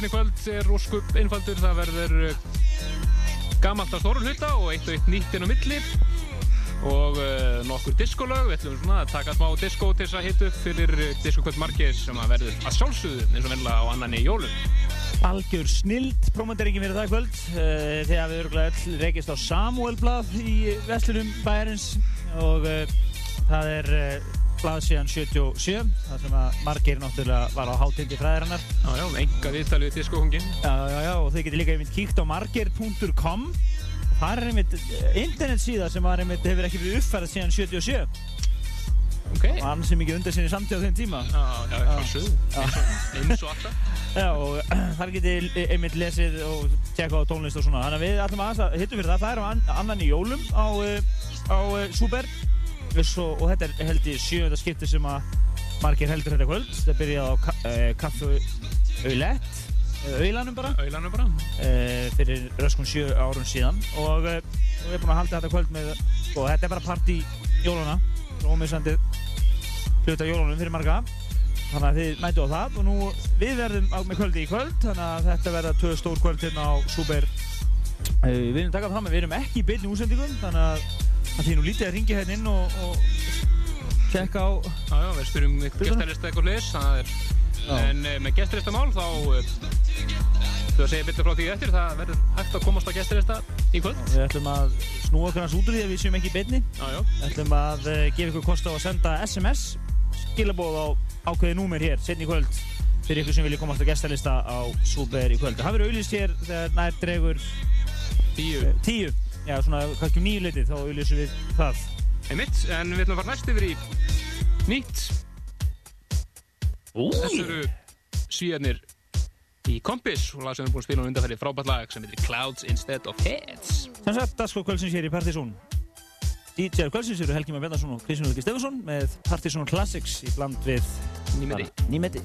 Lagalistin í kvöld er óskup einfaldur, það verður uh, gammalt af stórum hluta og eitt og eitt nýtt inn á milli. Og uh, nokkur diskolög, við ætlum svona að taka smá disko til þess að hitta upp fyrir uh, diskokvöld margis sem að verður að sjálfsögðu eins og vennilega á annan í jólum. Algjör snild, prófmöndaringin fyrir það kvöld uh, þegar við örgulega öll reykist á Samuelblad í Vestlunum bæjarins. Og uh, það er uh, blad síðan 77 þar sem að margir náttúrulega var á hátindi fræðirinnar Já, já, enga viðtalið við diskokongin. Já, já, já, og þau getur líka einmitt kíkt á margir.com Það er einmitt internetsíða sem var einmitt hefur ekki verið uppfærið síðan 77 Ok. og hann sem ekki undir sinni samtíð á þeim tíma Já, já, sjálfsögðu. Eins og- alltaf. Já, og þar getið einmitt lesið og tjekka á tónlist og svona þannig að við að hittum fyrir það það er á an annan í jólum á, á uh, Súber Svo, og þetta er held í sjöönda skipti sem að margir heldur þetta kvöld. Þetta byrjaði á ka uh, kaffu Aulett Aulanum bara. Aulanum bara. uh, fyrir röskun sjö árum síðan. Og uh, við erum búin að halda þetta kvöld með sko, þetta er bara partí jóluna ómissandi hluta jólunum fyrir marga. Þannig að þið mætu á það. Og nú við verðum á, með kvöldi í kvöld. Þannig að þetta verða tvö stór kvöld hérna á uh, við erum takað fram að við erum ekki í beinni úsendingum þannig að, að því nú lítið að ringi hérna inn og, og tjekka á Já, já, við spyrjum gestarlista eitthvað hlis, það er, Já. en uh, með gestarlista mál þá, uh, þú segja betur frá því eftir, það verður hægt að komast á gestarlista í kvöld. við ætlum að snúa okkur hans út úr því að við séum ekki í beinni Já, já, Við ætlum að uh, gefa ykkur kost á að senda SMS skilabóð á ákveði númer hér setni í kvöld fyrir ykkur sem vilja komast á gestalista á Súber í kvöld. Það verður auðlýst hér þegar nær dregur tíu. tíu, já svona kannski um nýju litið þá auðlýsum við það. Einmitt, en við ætlum að fara næst yfir í nýtt. Þetta eru svíjarnir í Kompis og lag sem við erum búin að spila um undanferði frábært lag sem heitir Clouds Instead of Heads. Sem sagt, Dasko kvöldsins hér í Partizón. DJ kvöldsins eru Helgi Már Bjarnarsson og Kristján Ulriki Stefansson með Partizón Classics í bland við Nýmeti.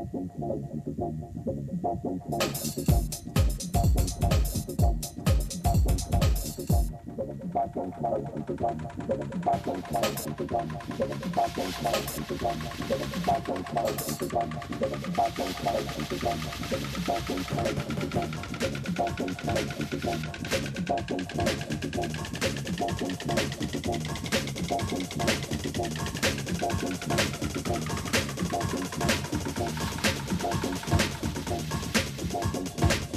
Og hérna Thank you.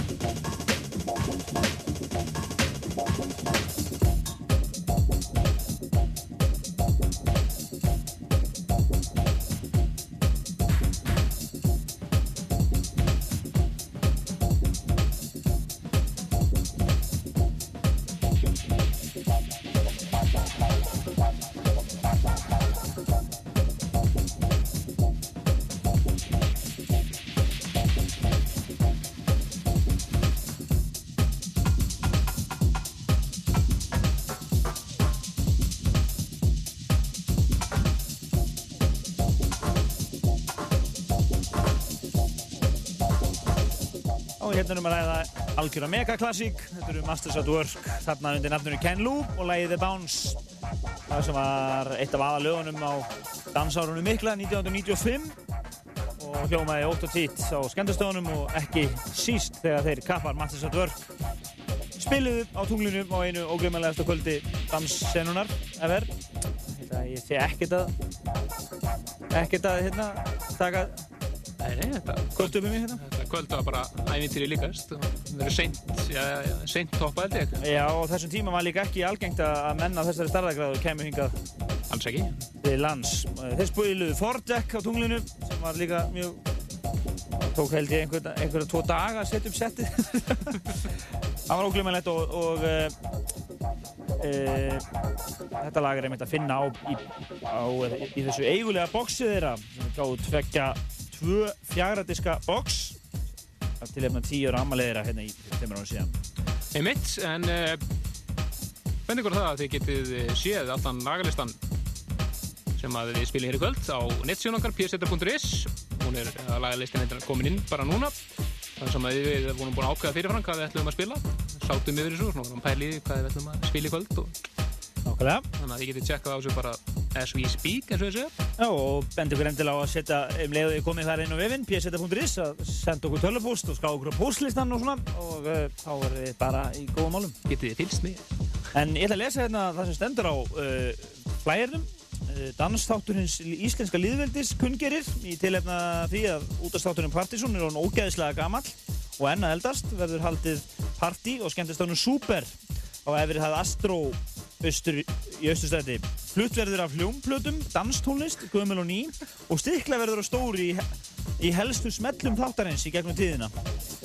Við að ræða algjöra megaklassík. Þetta eru Masters at Work, þarna undir nafnunni Ken Lou og lagið The Bounce. Það sem var eitt af aðalögunum á dansárunum mikla 1995 og hljómaði ótt og tít á skemmtastöðunum og ekki síst þegar þeir kappar Masters at Work spiluðu á tunglinu á einu ógrimalegasta kvöldi danssenunar ever. Þetta ég sé ekkert að ekkert að hérna taka Nei, nei, þetta kvöld upp um mig hérna. Kvöld var bara ævintýri líkast. Það verður seint, já, seint toppa held ég. Já, og þessum tíma var líka ekki algengt að að menn af þessari starðagráðu kemur hingað Alls ekki. til lands. Þeir spiluðu Fordek á tunglinu sem var líka mjög tók held ég einhver, einhverja tvo daga að setja upp settið. Það var óglumælegt og, og e, e, þetta lag er einmitt að finna á, í, á, í þessu eigulega boxið þeirra sem er gáðu tveggja tvö fjagradiska box til efna tíu ára ammaliðira hérna í þeimur ára síðan. Einmitt, en uh, benni ykkur það að þið getið eh, séð allan lagalistan sem að við spilum hér í kvöld á nettsíðun okkar, pseta.is hún er, uh, lagalistin er komin inn bara núna. Þannig sem að við vorum búin að ákveða fyrirfram hvað við ætlum að spila. Sátum yfir þessu, svona vorum pælið í hvað við ætlum að spila í kvöld og þannig að þið getið tjekkað á þessu bara as we speak, eins og segja Já, og bendi okkur endilega á að setja um leiðu þið komið þar inn á vefinn, pseta.is að senda okkur tölvupúst og ská okkur á póstlistan og svona og uh, þá er við bara í góðum málum. getið þið fylgst með? En ég ætla að lesa hérna það sem stendur á uh, flæðirnum uh, dansþátturins íslenska liðveldis kunngerir í tilefna því að útastátturinn Partizón er hann ógeðislega gamall og enn að eldast verður haldið partí og skemmtistáttunum Super á efrið það Astro austur, í austurstætti flutt verður af hljómplötum, danstónlist, gömul og ný og stikla verður á stóri í, í helstu smellum þáttarins í gegnum tíðina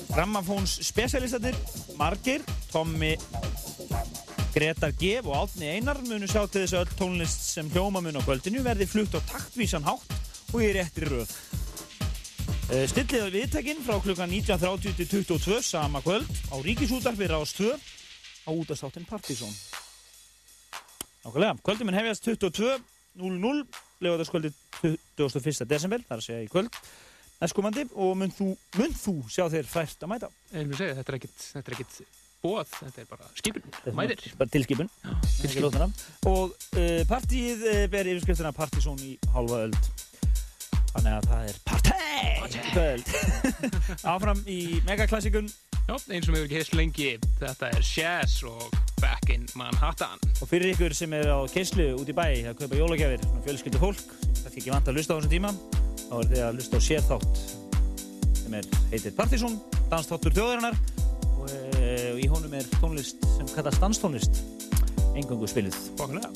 Grammafóns spesialistatir Margir, Tommi Gretar G. og Átni Einar munu sjá til þess að öll tónlist sem hljóma mun á kvöldinu verði flutt á taktvísan hátt og í réttri röð. Uh, Stillið viðtækinn frá klukkan 19.30 til 22 sama kvöld á Ríkisútarfi 2 á útastáttin Partizón. Nákvæmlega, kvöldin minn hefjast 22.00 legoðarskvöldi 21. desember, þar að segja í kvöld næstkomandi og mun þú, mun þú sjá þér fært að mæta. en við segja, þetta er ekkit, þetta er ekkit bóð, þetta er bara skipun, mæðir bara tilskipun tilskipun. Lóðuna. og uh, partíið uh, ber yfirskriftina Partizón í hálfa öld þannig að það er kvöld. Áfram í megaklassikun Já, eins og við hefur ekki heist lengi, þetta er Shaz og Back in Manhattan. og fyrir ykkur sem er á keislu út í bæ að kaupa jólagjafir, svona fjölskyldu fólk sem kannski ekki vant að lusta á þessum tíma þá er þið að lusta á sérþátt sem er, heitir Partizón dansþáttur þjóðarinnar. Og uh, í honum er tónlist sem kallast danstónlist. Engungu spiluð. Bókulega.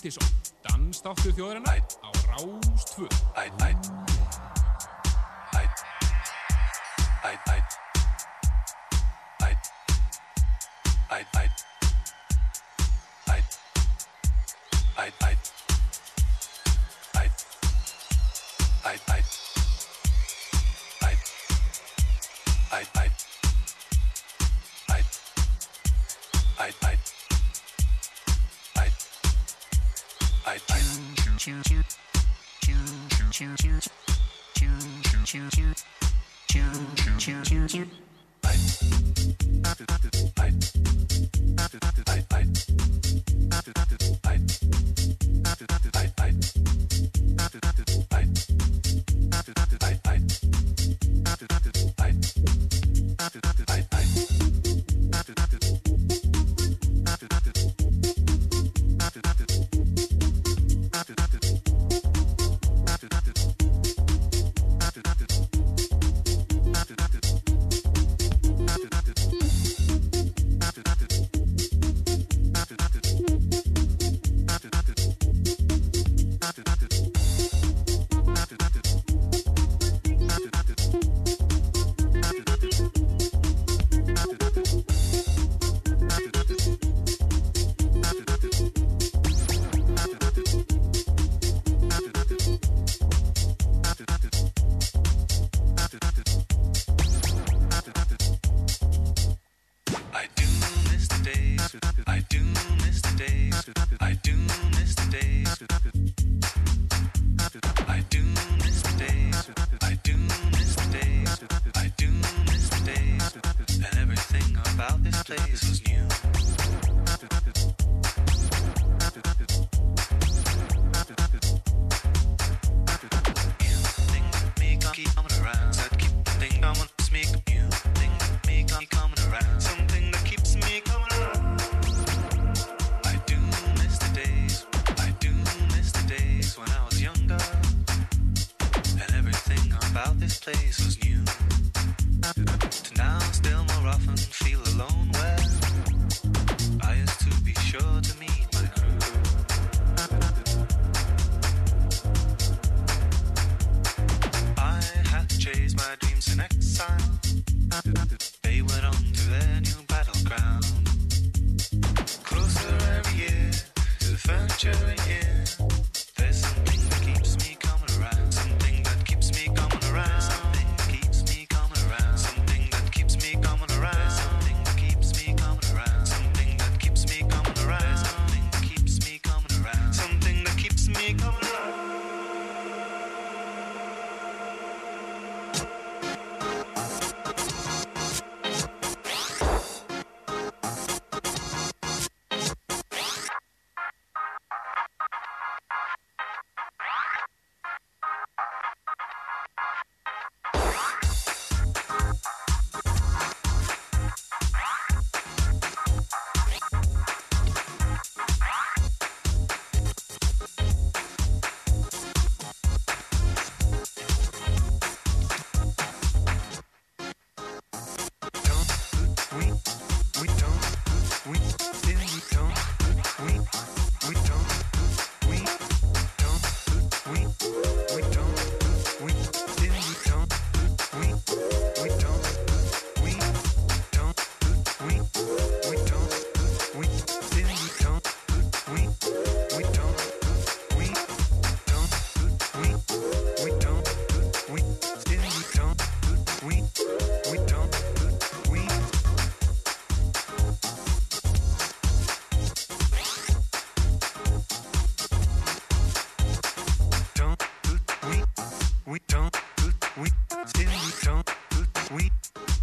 Partíson, dansdáttur þjóðarinnar á Rástvö. alveg klassik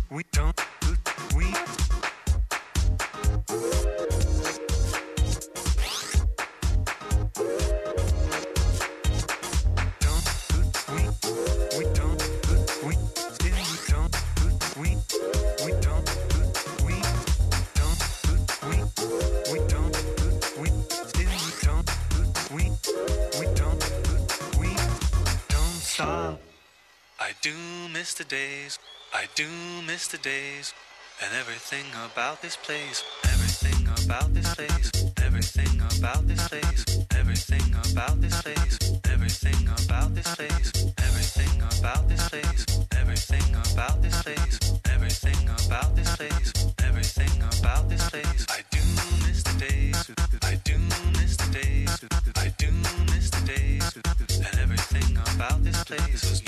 We don't, we do miss the days and everything about this place. Everything about this place. Everything about this place. Everything about this place. Everything about this place. Everything about this place. Everything about this place. Everything about this place. Everything about this place. I do miss the days. I do miss the days. I do miss the days. And everything about this place was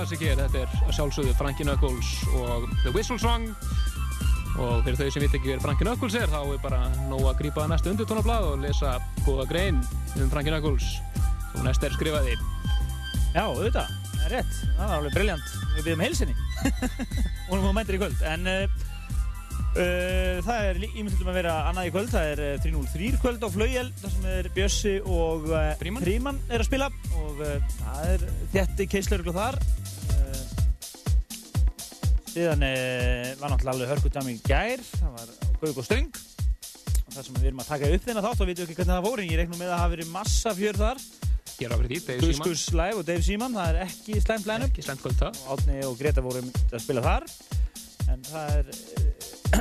hér, þetta er að sjálfsögðu Frankie Knuckles og The Whistle Song og fyrir þau sem veit ekki hver Frankie Knuckles er þá er bara nóg að grípa næstu undirtónablað og lesa góða grein um Frankie Knuckles og næst er skrifaði Já, auðvitað, það er rétt. Það var alveg briljant. Við byrjum heilsinni. og hún mættir í kvöld. En uh, uh, það er ímyndum að vera annað í kvöld. Það er uh, 303 kvöld á Flaugjel, þar sem er Bjössi og. Frímann er að spila. Og það er þétti keisluruglu þar. Síðan uh, var náttúrulega alveg hörkutami í gær. Það var Gauk og Stöng. Og það sem við erum að taka upp þennan þátt við veitum ekki hvernig það fór. En ég reiknum með að það hafi verið massa fjör þar. hér á fyrir því, Dave Gus Seaman Gus Live og Dave Seaman, það er ekki slæmt það og Átni og Greta voru mynd að spila þar en það er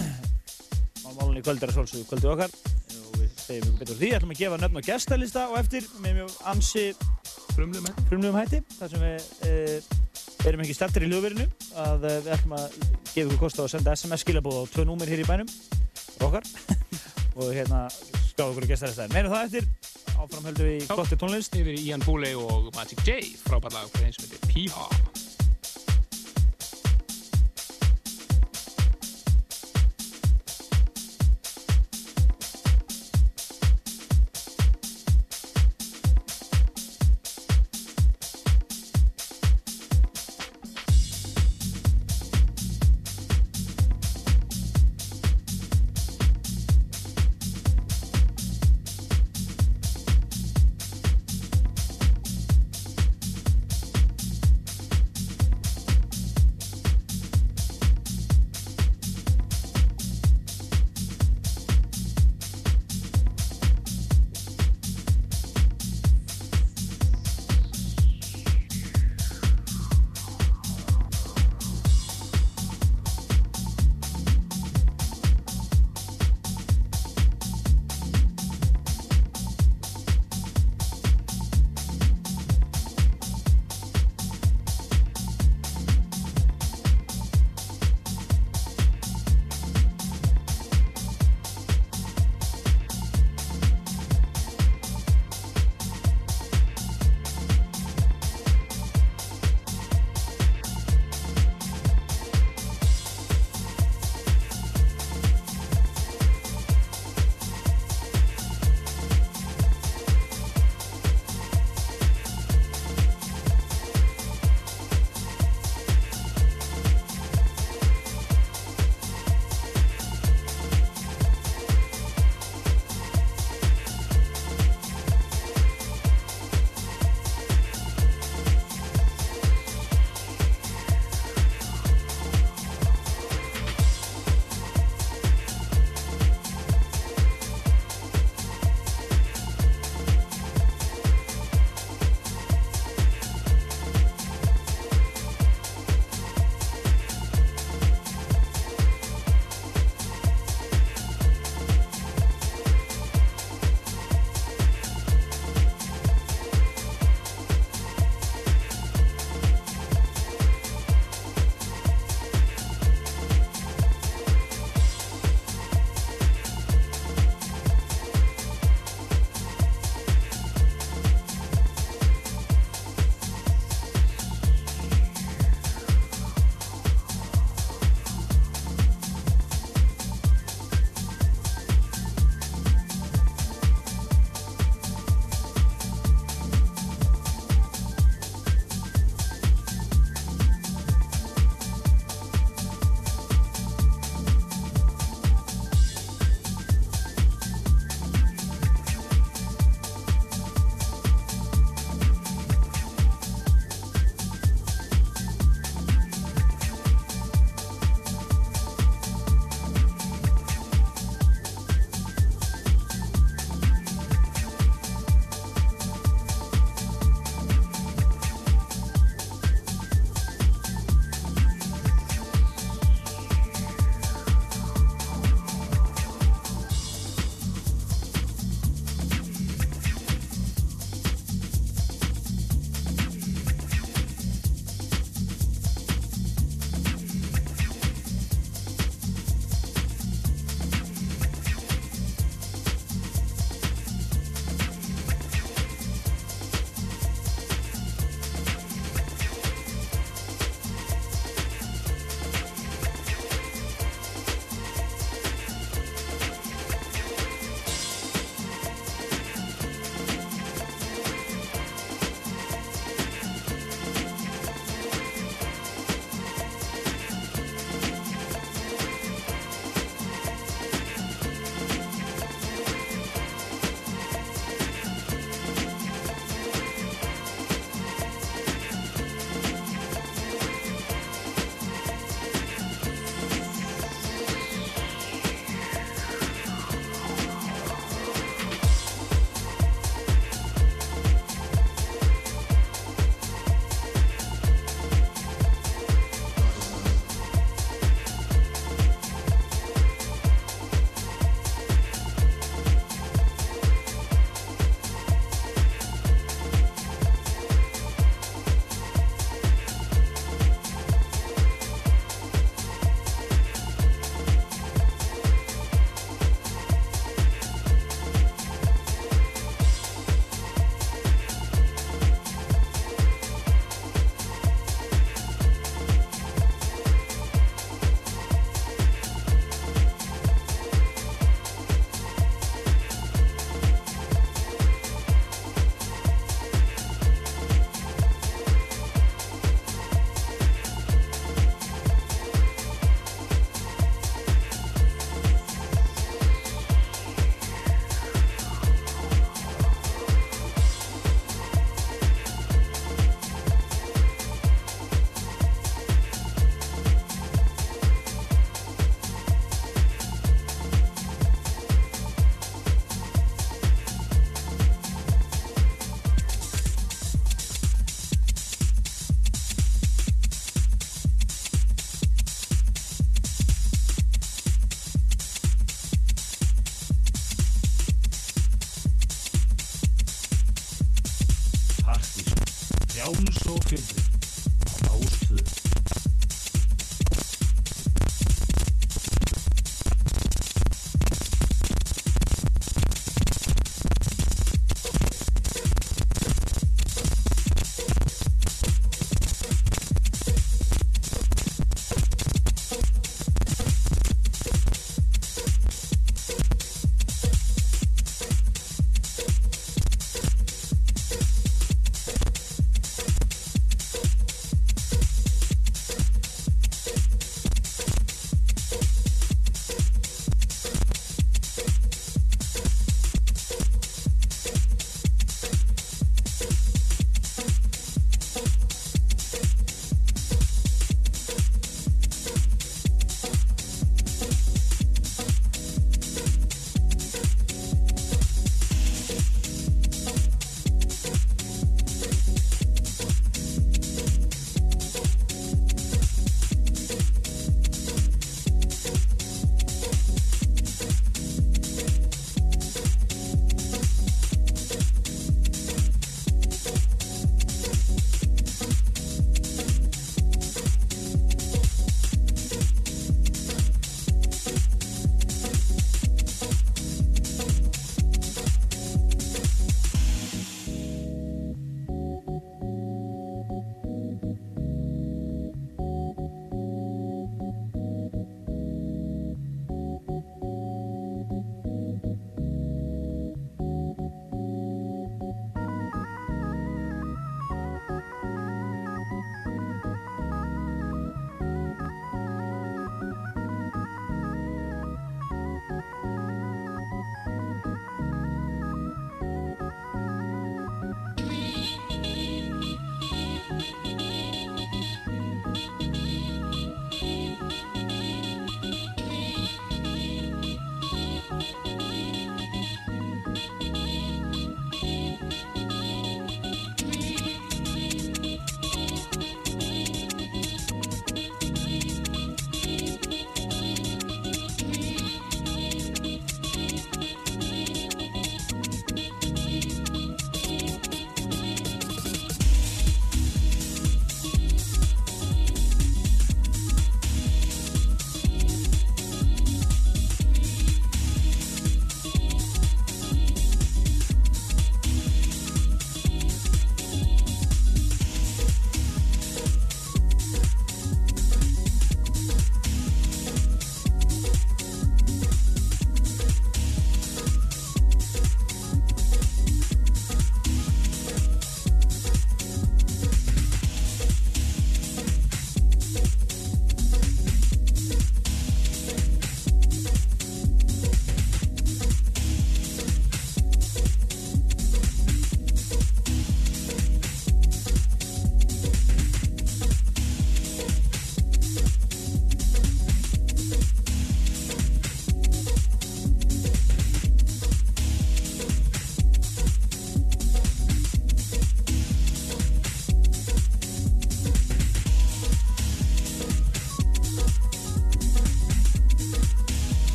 málmálun í kvöld er að svolsögðu kvöldu okkar og við segjum ykkur betur því, ætlum að gefa nöfn og gestalista og eftir með mjög ansi frumlum hætti þar sem við e, erum ekki stertir í hljóðverinu að e, við ætlum að gefa ykkur kost á að senda SMS skilabóð á tvö númer hér í bænum okkar. Og hérna skáða ykkur gestalista meira það eftir. Áfram höldum við í Já. gott tónlist. Yfir Ian Booley og Magic J frábært lag fyrir eins og heitir P-Hop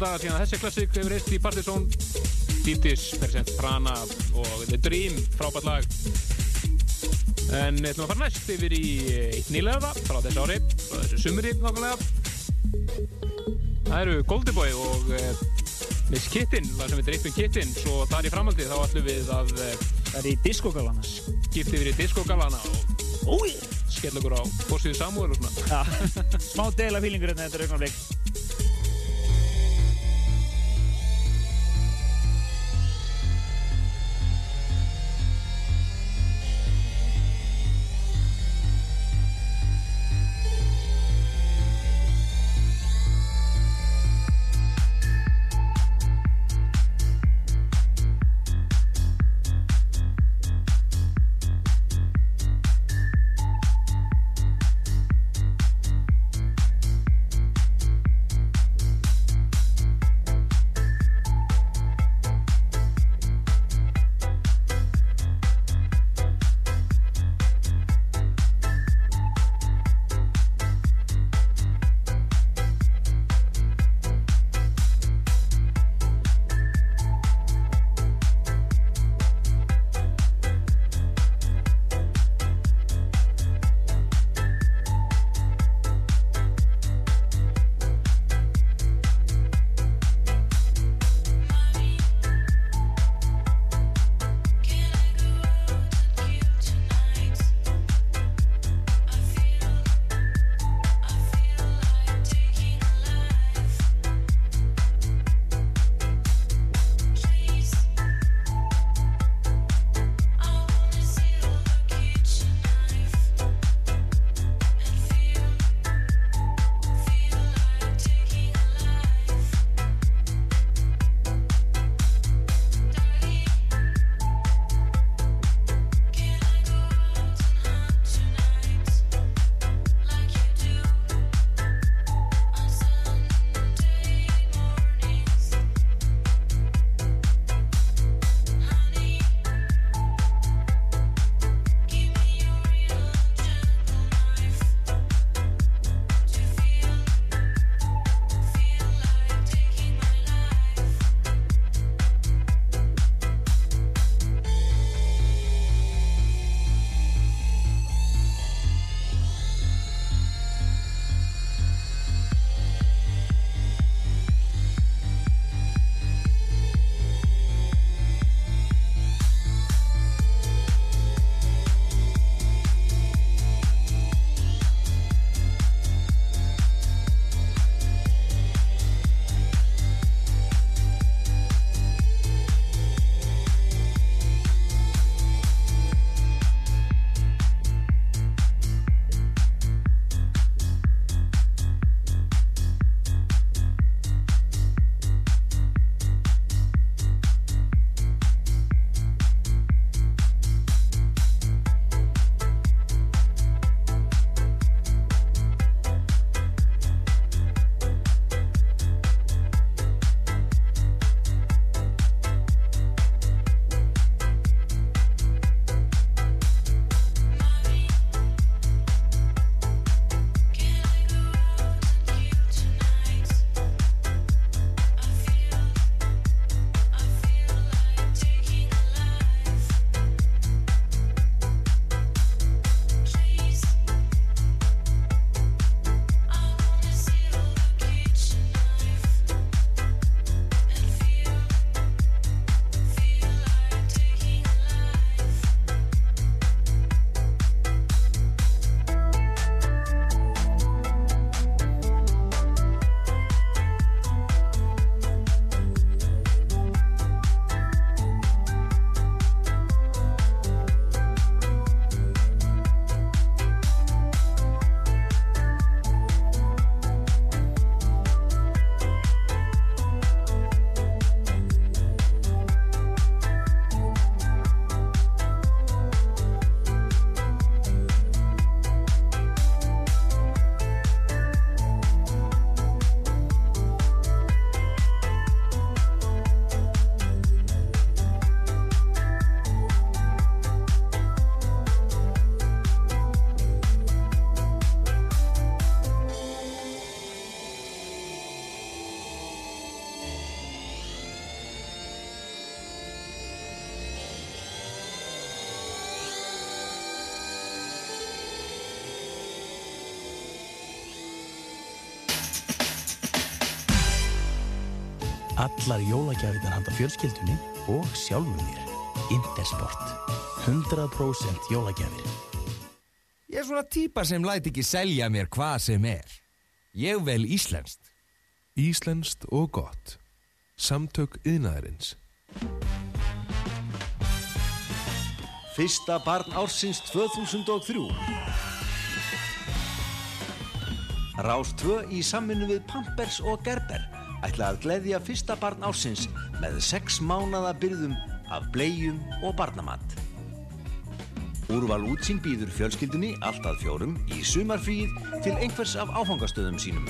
dagar síðan þessi klassik hefur reist í Partizón Dítis, Persent, Prana og The Dream, frábært lag en við ætlum að fara næst yfir í eitt nýlega frá þessu ári, frá þessu sumri nákvæmlega það eru Goldiboy og uh, Miss Kittin, það sem við dreipum Kittin svo þar í framhaldi þá ætlum við að uh, Það er í diskógalana. skipta yfir í diskogalana og Úi! skella okkur á fórsvíðu Samúel og svona Já, smá deila fílingur hérna þetta er augnablik. Allar jólagjafinar handa fjölskyldunni og sjálfum mér. Intersport. 100% jólagjafir. Ég er svona típa sem læt ekki selja mér hvað sem er. Ég vel íslenskt. Íslenskt og gott. Samtök yðnaðarins. Fyrsta barn ársins 2003 Rás 2 í samvinnu við Pampers og Gerber ætla að gleðja fyrsta barn ársins með 6 mánada byrðum af blegjum og barnamat. Úrval útsýn býður fjölskyldunni allt að fjórum í sumarfríð til einhvers af áfangastöðum sínum.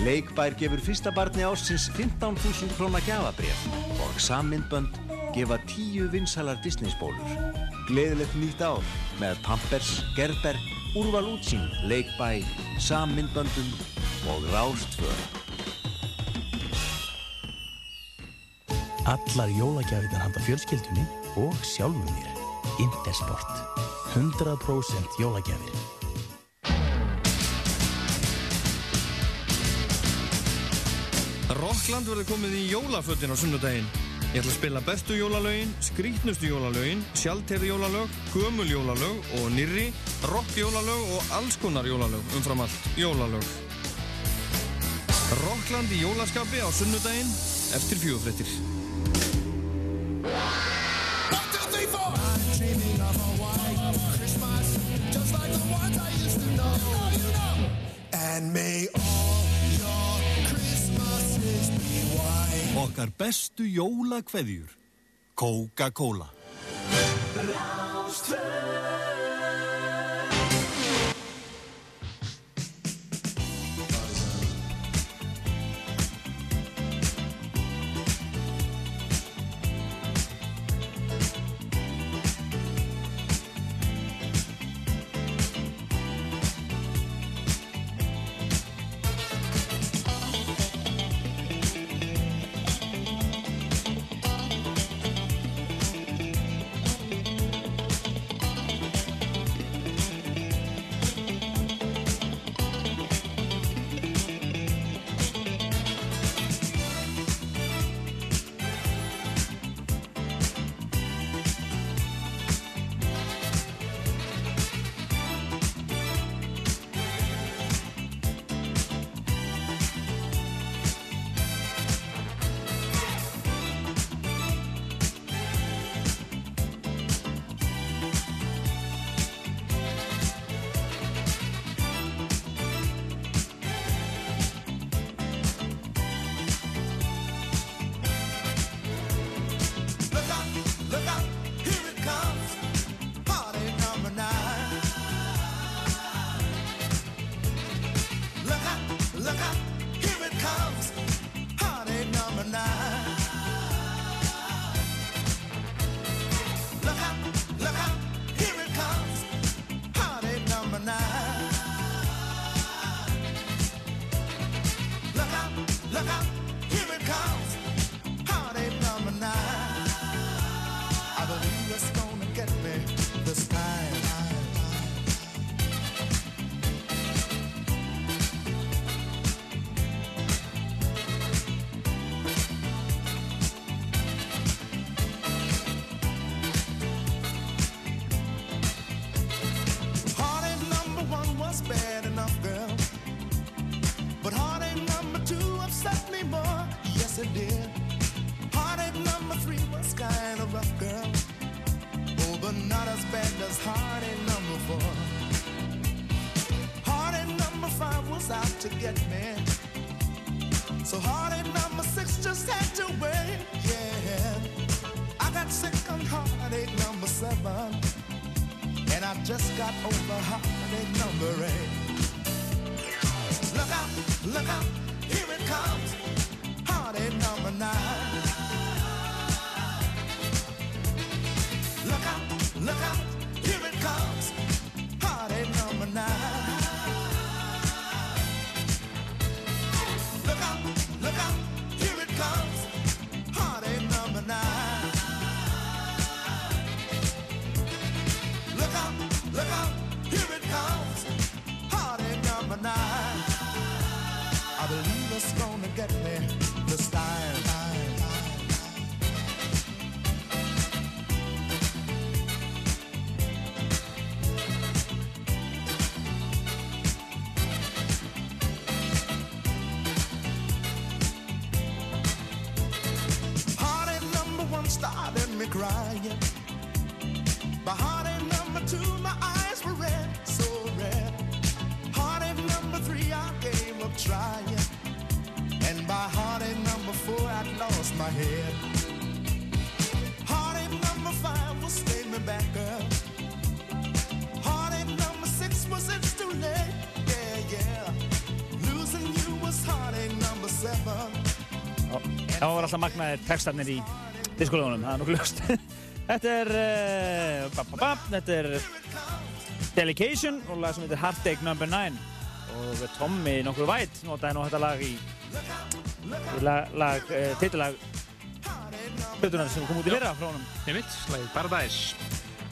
Leikbær gefur fyrsta barni ársins 15.000 krónar gjafabref og sammyndbönd gefa 10 vinsalar Disney-spólur. Gleðilegt nýtt ár með Pampers, Gerber, Úrval útsýn, Leikbær, sammyndböndum og Rástföð. Allar jólagjafinar handa fjölskyldunni og sjálfum mér. Intersport. 100% jólagjafir. Rockland verður komið í jólafötin á sunnudaginn. Ég ætla að spila bestu jólalögin, skrítnustu jólalögin, sjálftegri jólalög, gömul jólalög og nýrri, rock jólalög og alls konar jólalög, umfram allt jólalög. Rockland í jólaskapi á sunnudaginn eftir fjögufréttir. Okkar bestu jólakveðjur. Coca-Cola. Look two upset me more. Yes, it did. Heartache number three was kind of rough, girl. Oh, but not as bad as heartache number four. Heartache number five was out to get me. So heartache number six just had to wait. Yeah. I got sick on heartache number seven. And I just got over heartache number eight. Look out, look out, number nine. Look out, look out, get me this time. Started me crying. But heartache number two my head. Heartache number five was staying me back up. Heartache number six was it's too late. Yeah, yeah. Losing you was heartache number seven. Það var alltaf magnaðir textarnir í diskólögunum, það er nokkuð ljóst. þetta er, uh, ba, ba, ba, þetta er Delegation og lag sem heitir Heartache No. 9 og Tommy nokkur væt notaði nú þetta lag í, í lag, lag uh, titillag hlutunar sem kom út í fyrra frá honum. Ég mitt, slagið Paradise.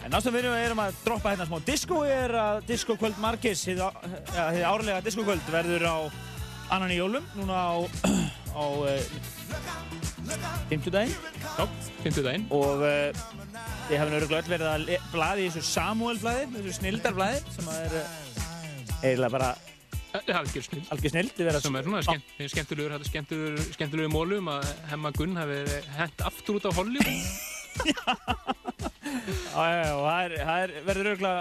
En náttúrulega við erum- að droppa hérna smá disco er að Disco Kvöld Markis, hið á- ja, hið árlega Disco Kvöld verður á annan í jólum, núna á, á uh, 50 daginn. Já, 50 daginn. Og uh, við hefum öruglega öll verið að blaði í þessu Samuel blaði, þessu snildarblaði sem að er uh, eiginlega bara Algjör snill. algjör snild. Sem er svona skemmt, skemmtilegur, þetta skemmtilegur, skemmtilegur mólum að Hemma Gunn hafi hent aftur út á Hollywood. Já, já, já, og það er, það er, verður örgulega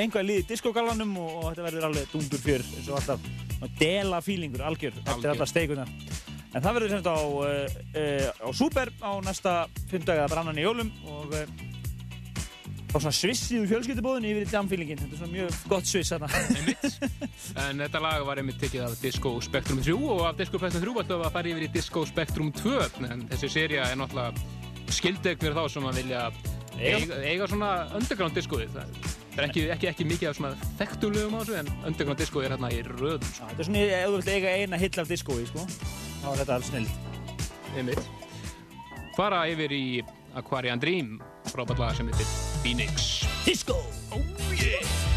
einhvað líð í diskogallanum og, og þetta verður alveg dundur fjör eins og alltaf dela fílingur algjör eftir Algjör. allar steikunar. En það verður sem þetta á, uh, uh, á Super á næsta fimmdaga brannan í jólum og uh, á svona svissið úr fjölskyldubóðinu yfir í damfílingin. Þetta er svona mjög gott sviss þarna. En þetta lag var einmitt tekið af Disco Spectrum 3 og af Disco Spectrum 3 ætlum við að fara yfir í Disco Spectrum 2 en þessi seria er náttúrulega skildeg fyrir þá sem að vilja eiga, eiga svona underground discoið það er ekki, ekki, ekki mikið af svona þekktulögum á þessu en underground discoið er hérna í röðum sko. Þetta er svona, ef þú vilt eiga eina hill af diskói, sko, þá er þetta alls snild. einmitt fara yfir í Aquarian Dream frábært lag sem heitir Phoenix Disco! Oh yeah!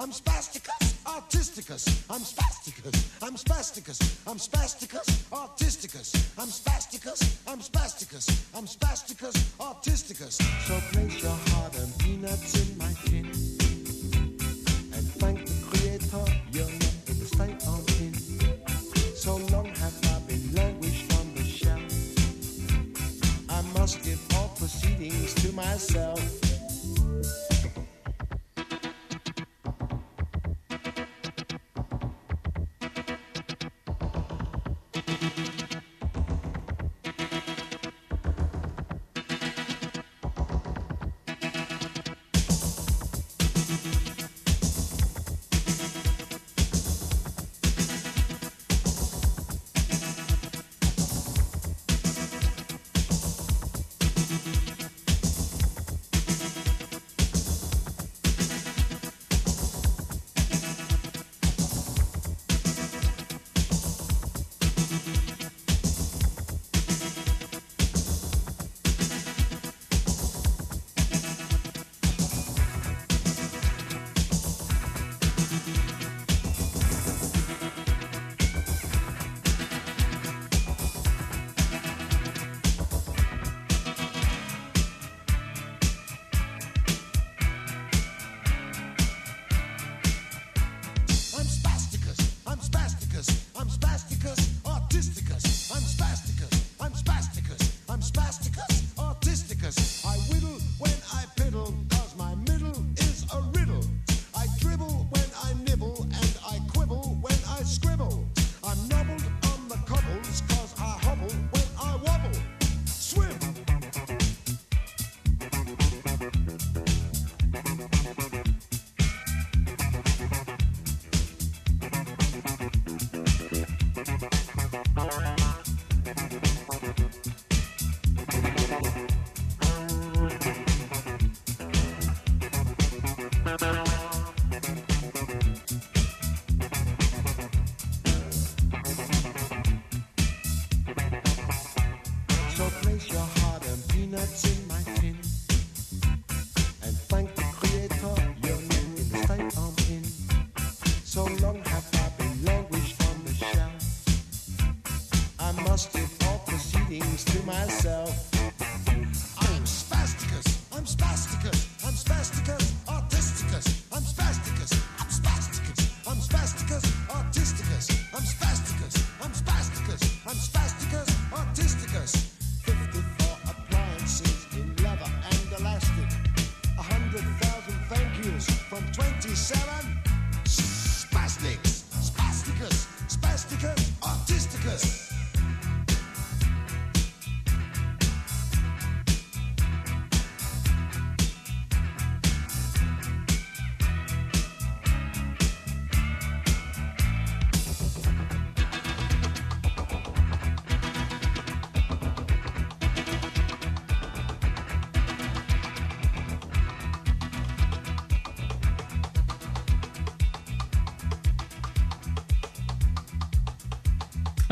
I'm spasticus, artisticus, I'm spasticus, I'm spasticus, I'm spasticus,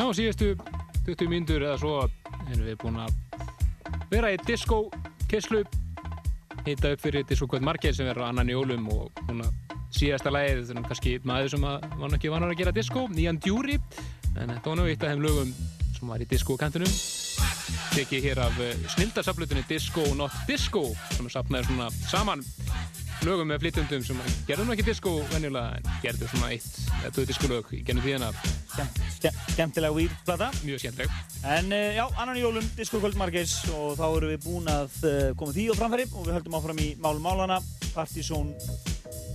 Já, síðustu 20 mínútur eða svo erum við búin að vera í disco kesslu hita upp fyrir Disco Kvöld Markeð sem verður annan í jólum og núna síðasta lagið, þetta er kannski maður sem að, var nú ekki vanar að gera disco, Nían Djúri en þetta var nú eitt af þeim lögum sem var í disco kantinum tekið hér af snildasaflutinni Disco Not Disco sem er safnaði svona saman lögum með flytjundum sem gerðu nú ekki disco venjulega en gerðu svona eitt eða tvö disco lög í gennum tíðina Skemmtilega výrplata Mjög skemmtileg. En uh, já, annan í jólum, Disco Kvöld Margeis og þá erum við búin að uh, koma því á framfæri og við höldum áfram í Málum Málana Partizón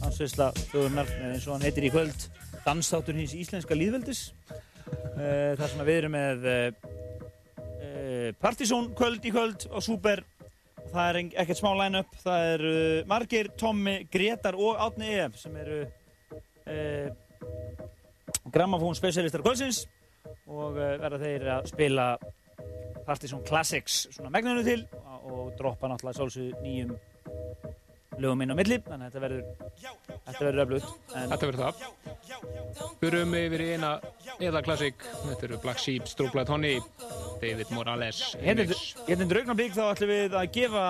Hansveisla Þjóðurnar eins og hann heitir í kvöld Dansþáttur hins íslenska líðveldis þar sem við erum með Partizón kvöld í kvöld og Súper. Það er ekkert smá line-up. Það er Margeir, Tommi, Gretar og Átni EF sem eru Grammafón specialistar kvöldsins og uh, verða þeir að spila Partizón Classics svona megnunum til og, droppa náttúrulega sálsug nýjum lögum inn á milli þannig að þetta verður þetta verður öflugt. En Þetta verður það. Förum yfir í eina eða klassik Þetta eru Black Sheep, Strúblæð Honey David Morales Hérna remix. hérna þá ætlum við að gefa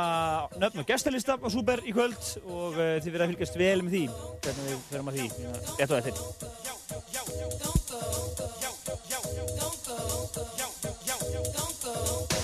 nöfn og gestalista á Súper í kvöld og uh, þið verða að fylgjast vel með því hvernig við förum að því. Hérna, rétt og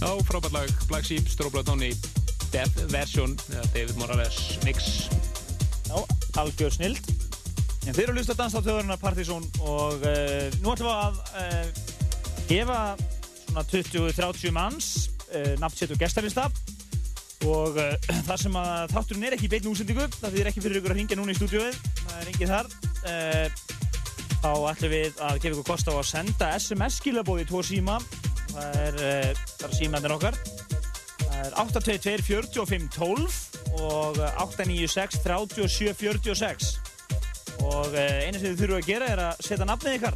Já, frábært lag, Black Sheep, Stróbla Tóni, Death Version, David Morales mix. Já, algjör snild. En þeir eru að hlusta að dansa á þjóðurinn Partizón og uh, nú ætlum við að uh, gefa svona 20-30 manns uh, nafnsett og gestarlista og þar sem að þátturinn er ekki í beinu úsendingu, það þýðir ekki fyrir ykkur að ringja núna í stúdióið, það er engið þar. Þá ætlum við að gefa ykkur kost á að senda SMS-skilabóði í tvo síma. Það er uh, bara símandir okkar. Það er 822 45 12 og 896 37 46 og eh, eina sem þið þurfum að gera er að setja nafnið ykkar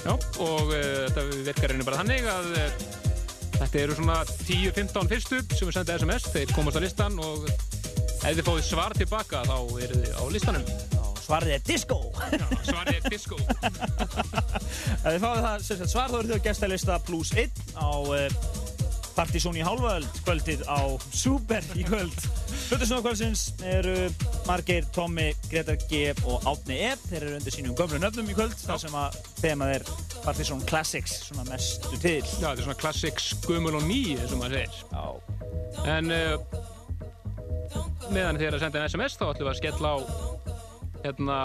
Já, og uh, þetta virkar einnig bara þannig að uh, þetta eru svona 10-15 fyrstu sem við sendið SMS, þeir komast á listan og Ef þið fáið svar tilbaka þá eru þið á listanum. Svarið er disco! Svarið er disco. Þið fáið það sem sagt, svar þá eru þið á gestalista plus 1 á uh, Partizón í hálfaöld kvöldið á Super í kvöld. Hlutusnóð kvöldsins eru Margeir, Tommi, Gretar G og Átni E. Þeir eru undir sínum gömlu nöfnum í kvöld þar sem að þemað er Partizón Classics svona mestu til. Já, þetta er svona classics gömul og ný, eins og maður segir. Já. En uh, meðan er að senda en SMS þá ætlum við að skella á hérna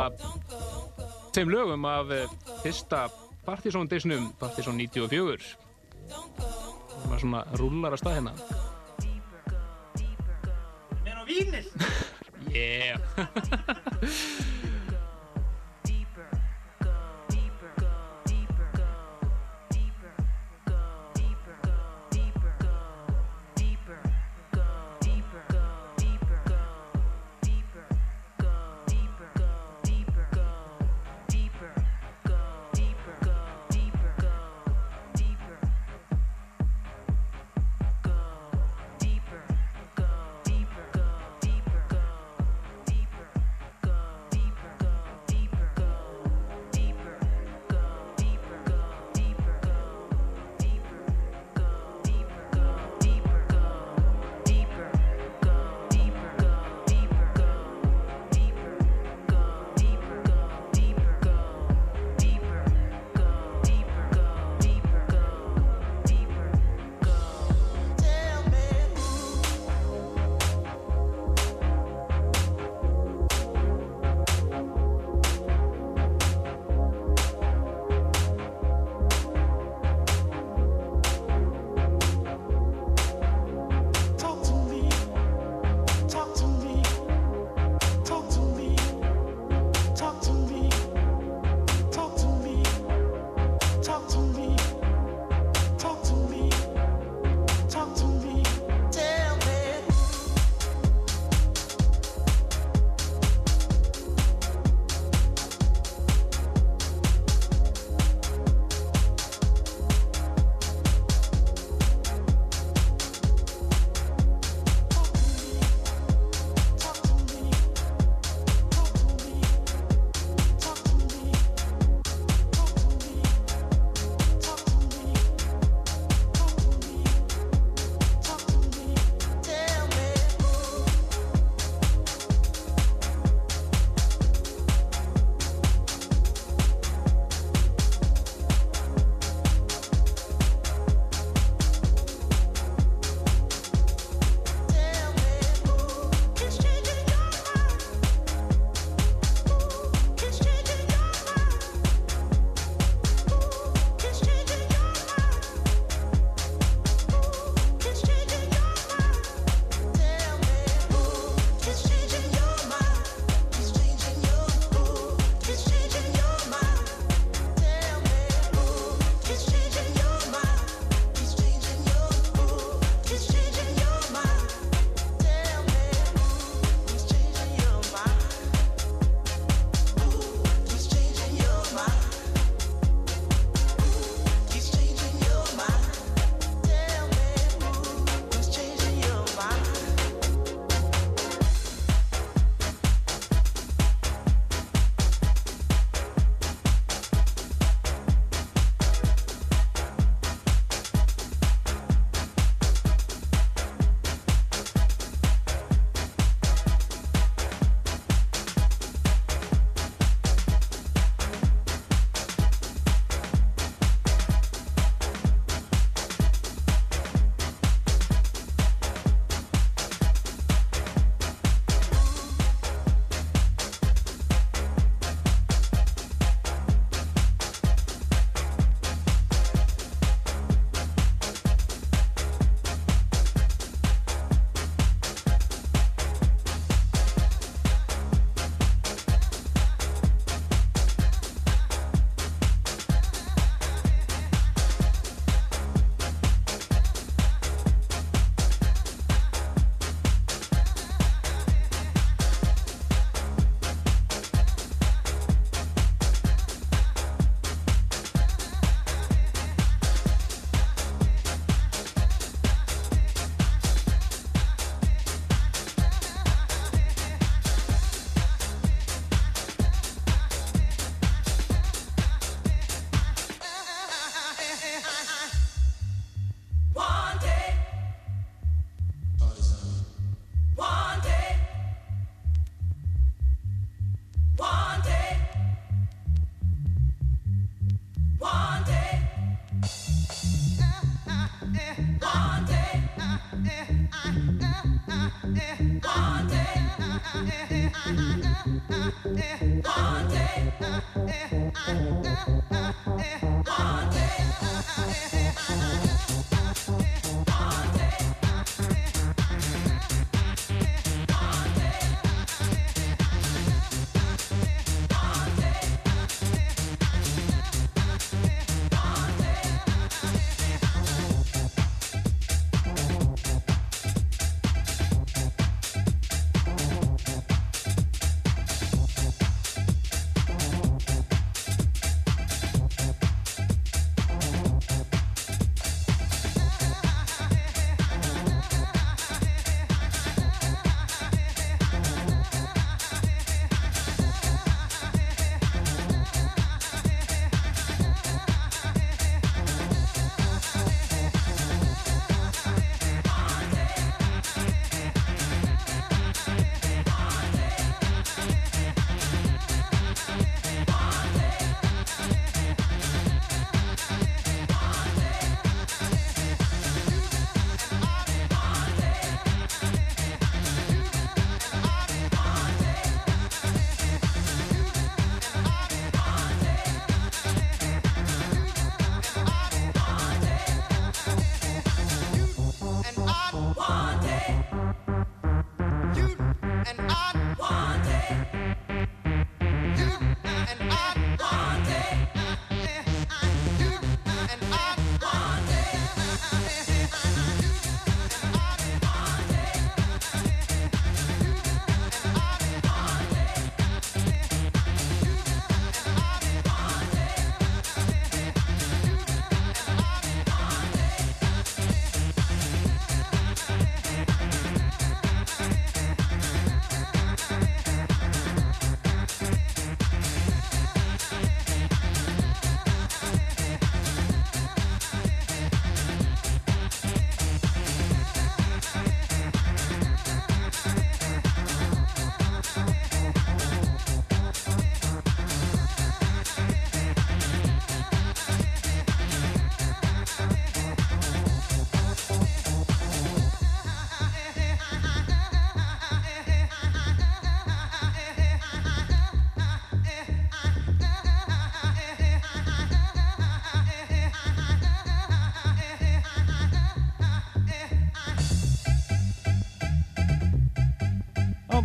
þeim lögum af uh, fyrsta Partizón disnum, Partizón 94. Það var svona rúlar að stað hérna. Men á vínil! Yeah!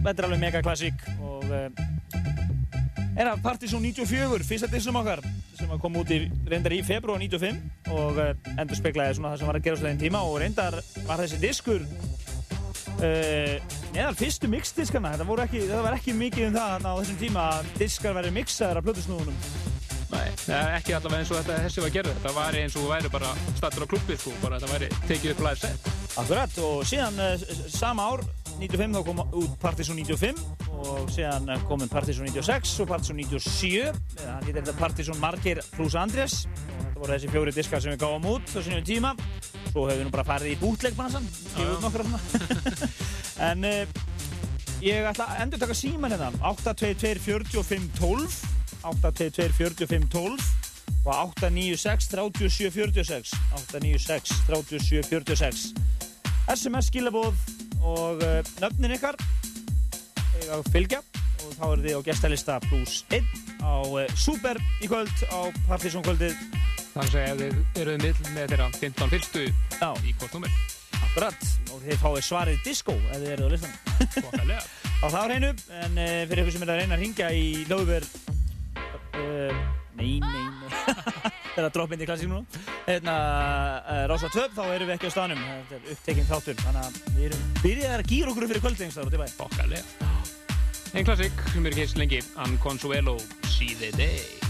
þetta er alveg mega klassík og uh, er af Partizón 94, fyrsta dissum okkar sem kom út í, reyndar í februar 95 og uh, endur speklaði svona það sem var að gerast á þeim tíma og reyndar var þessi diskur uh, neðal fyrstu mixdiskana þetta, voru ekki, þetta var ekki mikið um það á þessum tíma að diskar verið mixaðar af plötusnúðunum Nei, eh, ekki allavega eins og þetta þessi var gerður. Þetta var eins og væri bara stattur á klubbið, sko, bara þetta væri tekið upp live set. Akkurat, og síðan sama ár, 95, þá kom út Partizón 95 og síðan uh, komum Partizón 96 og Partizón 97 eða hann heitir þetta Partizón Margeir plus Andrés. Og þetta voru þessi fjóri diskar sem við gáum út á sínum tíma. Svo hefur við nú bara farið í svona. En uh, ég ætla að endur taka síman hérna 822 45 12 822 45 12 og 896 37 46 896 37 46 SMS skilabóð og uh, nöfnin ykkar eiga að fylgja og þá eru þið á gestalista pluss 1 á uh, Super í kvöld á Partizón kvöldið Þannig að þið eruð mill með þeirra 15 fyrstu Já. í hvort nummer. Akkurat, og þið fáið svarið disco ef þið eruð á listan Svakalega. á það á hreinu, en uh, fyrir ykkur sem er að reyna að ringja í Lóðver uh, Nei, nei, nei. Það er að droppa inn í klassík núna. Hérna, uh, Rása 2, þá erum við ekki á staðnum. Þetta er upptekinn þáttur. Þannig að við erum byrjaðið að gýra okkur fyrir kvöldingstæður út í bæ Svakalega. Einn klassik sem er ekki eins lengi, An Consuelo, See the Day.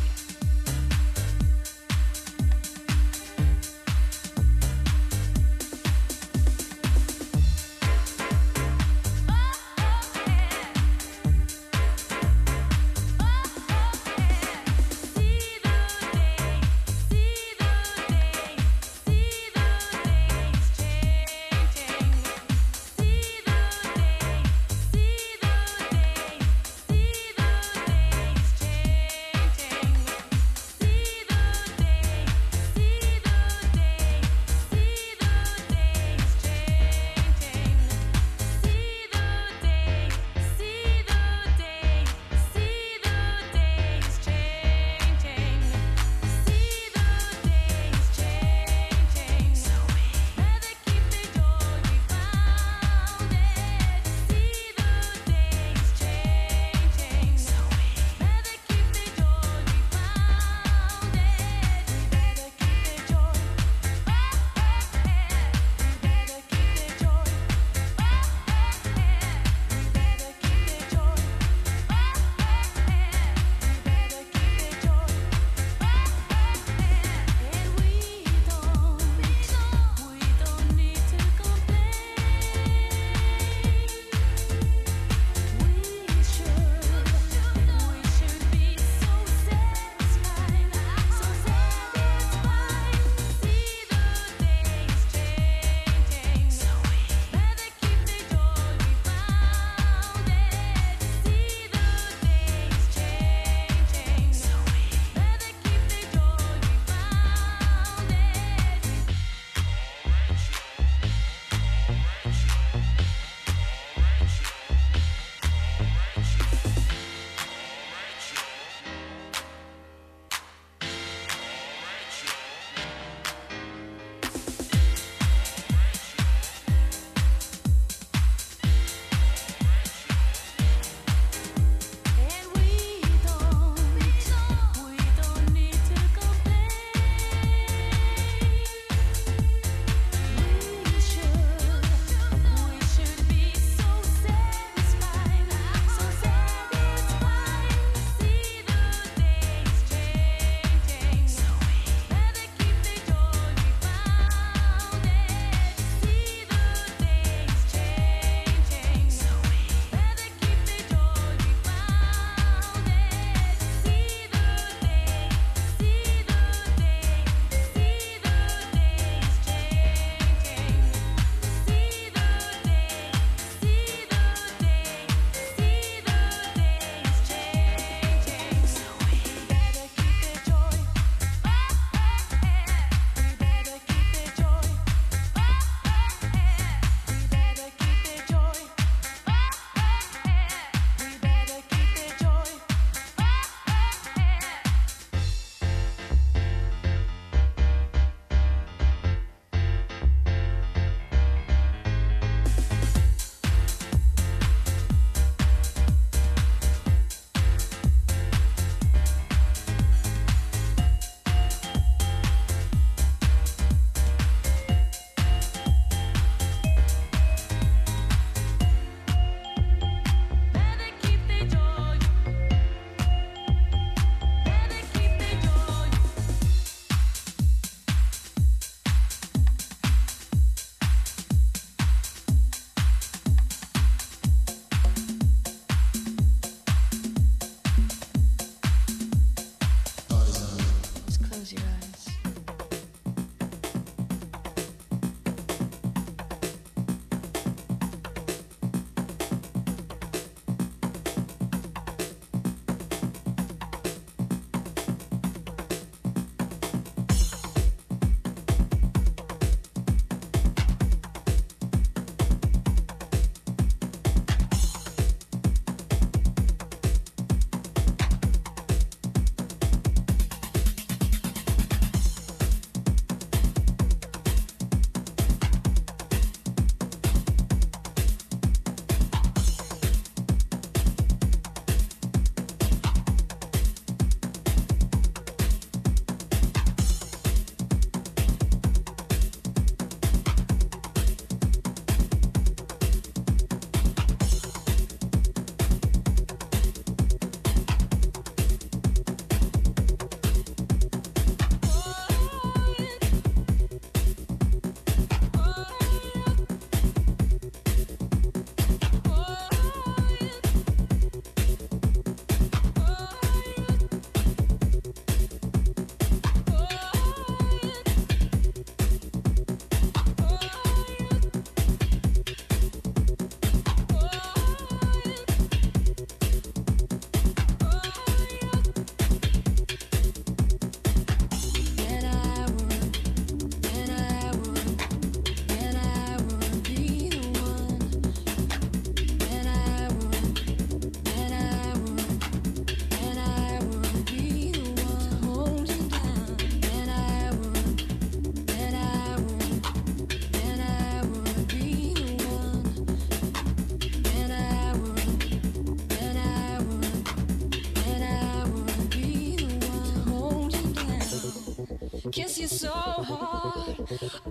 You so hard.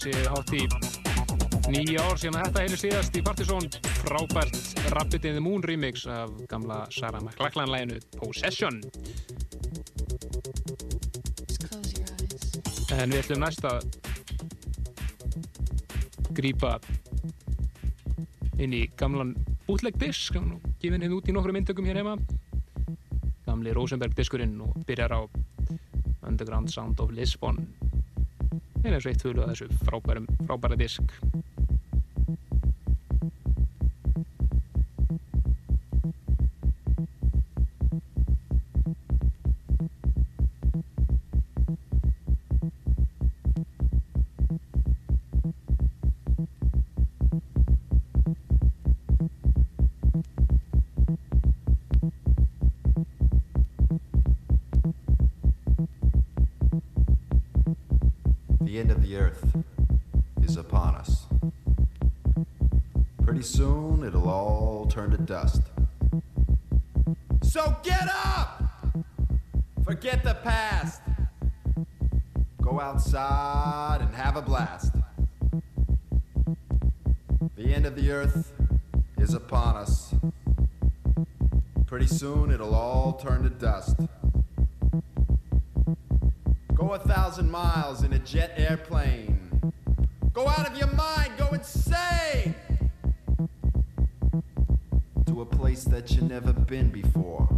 Já, ég held að sé hátt í nýja ár síðan að þetta heilir síðast í Partizón. Frábært Rabbit in the Moon remix af gamla Sarah McLachlan læginu Possession En við ætlum næst að grípa inn í gamlan bootleg disk. Hann er gefinn hérna út í nokkrum myndtökum hér heima. Gamli Rosenberg diskurinn og byrjar á Underground Sound of Lisbon er eins og eitt fuglu að þessu frábærum, frábæra disk Earth is upon us. Pretty soon it'll all turn to dust. Go a thousand miles in a jet airplane. Go out of your mind, go insane! To a place that you've never been before.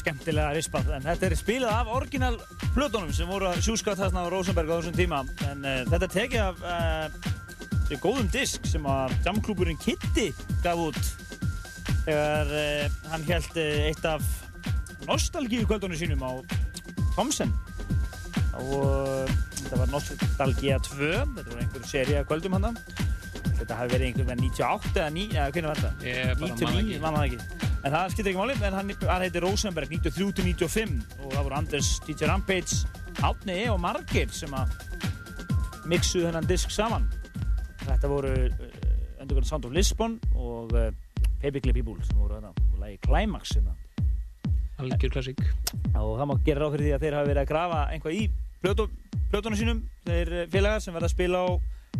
Skemmtilega rispað, en þetta er spilað af orginal plötunum sem voru að sjúska þessna á Rosenberg á þessum tíma. En uh, þetta er tekið af uh, góðum disk sem að jamklúburinn Kitty gaf út þegar uh, hann held eitt af nostalgíu kvöldunum sínum á Thomsen. Og þetta var Nostalgia 2, þetta var einhver seri af kvöldum hann. Þetta hafi verið einhver með 98 eða 9, eða hvernig var þetta? Ég bara man það 99, ekki. man það ekki. En það skiptir ekki máli, en hann, hann heitir Rosenberg 93-95 og það voru Anders, DJ Rampage, Átni E og Margir sem að mixuðu þennan disk saman. Þetta voru Underground Sound of Lisbon og uh, Paperclip People sem voru þarna og lagi Climax hérna. Algjör klassík. Og það má gera ráð fyrir því að þeir hafa verið að grafa einhvað í plötu, plötunum sínum, þeir eh, félagar sem verða að spila á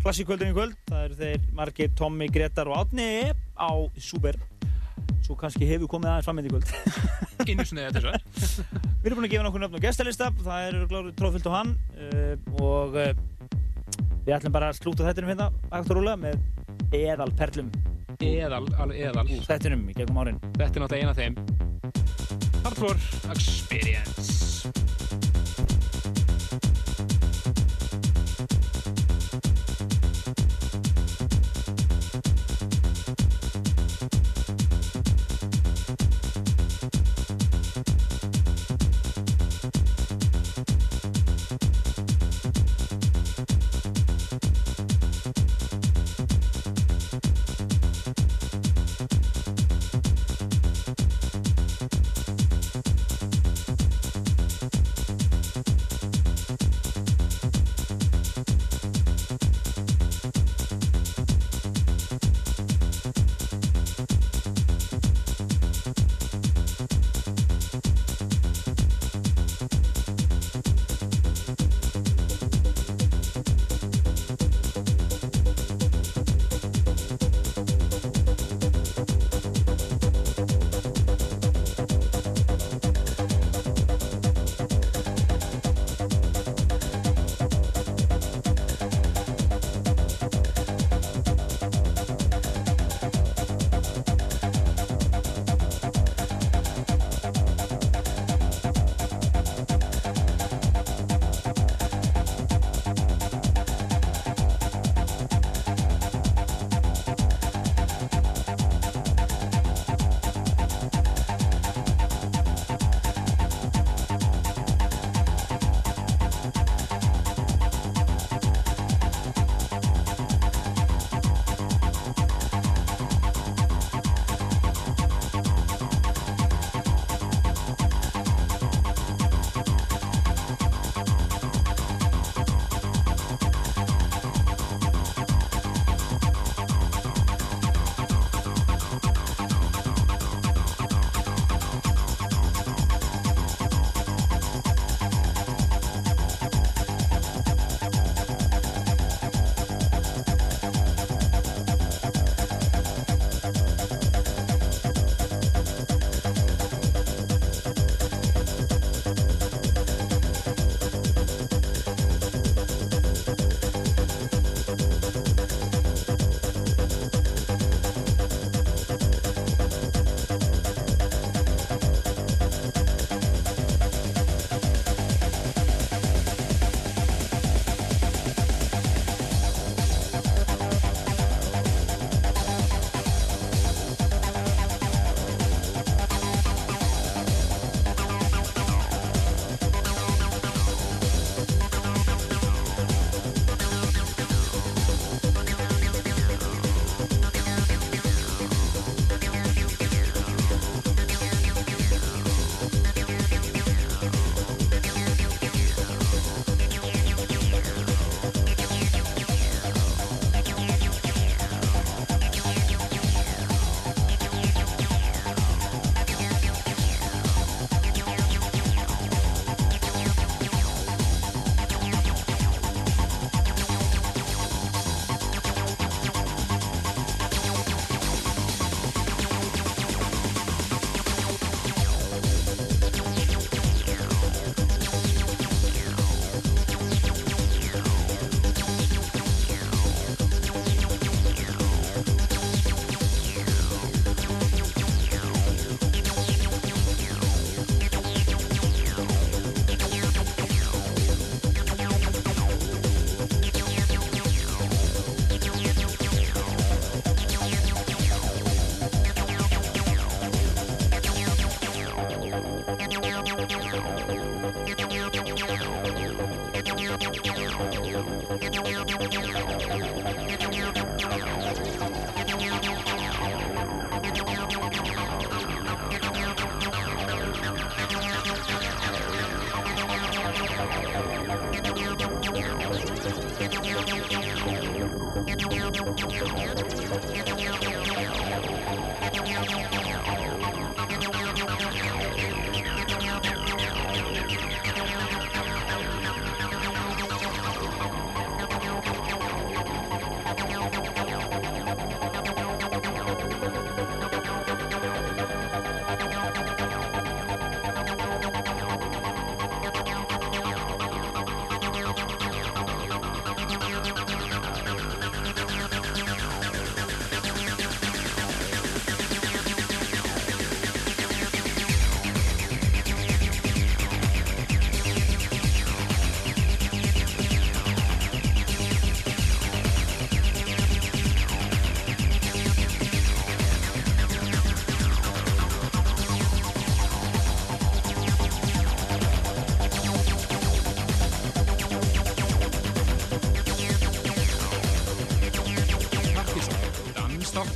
klassíkvöldinu í kvöld. Það eru þeir Margir, Tommy, Gretar og Átni E á Super. Svo kannski hefur komið aðeins fram með í kvöld. Innu sinni þetta svo. Við erum búin að gefa nokkur nöfn á gestalista, það er gláður tróðfyllt á hann uh, og uh, við ætlum bara að slúta þettinum hérna, hægt og rúlega, með eðal perlum. Eðal, alveg eðal. Þettinum í gegnum árin. Þetta er náttúrulega eina af þeim. Hardcore Experience.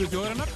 20 horas, ¿no?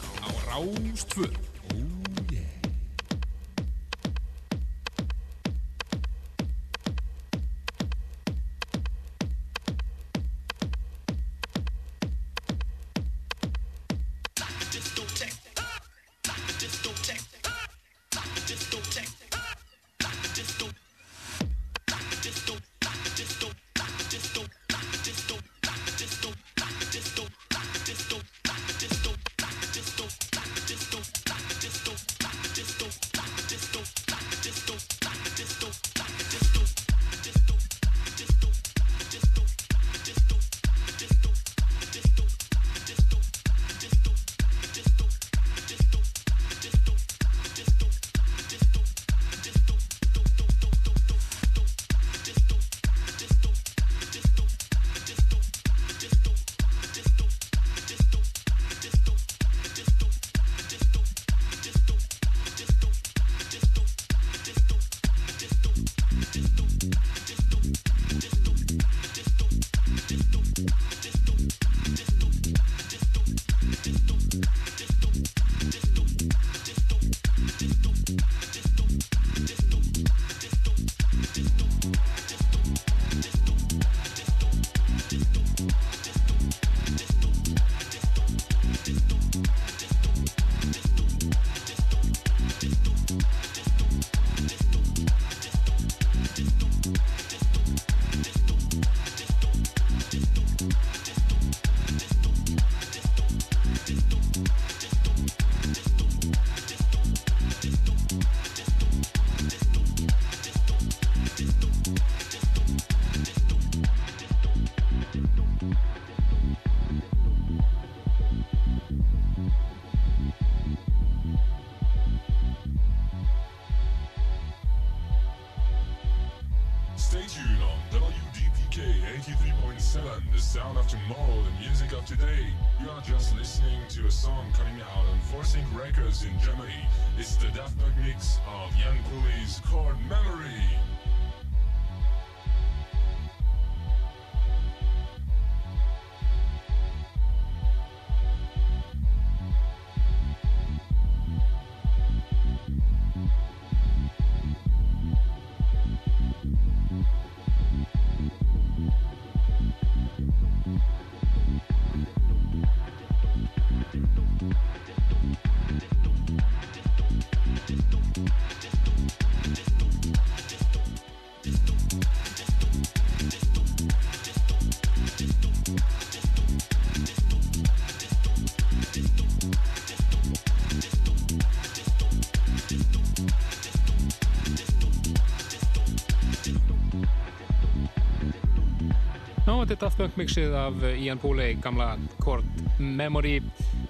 Þetta er Daft Punk mixið af Ian Pooley, gamla Chord Memory.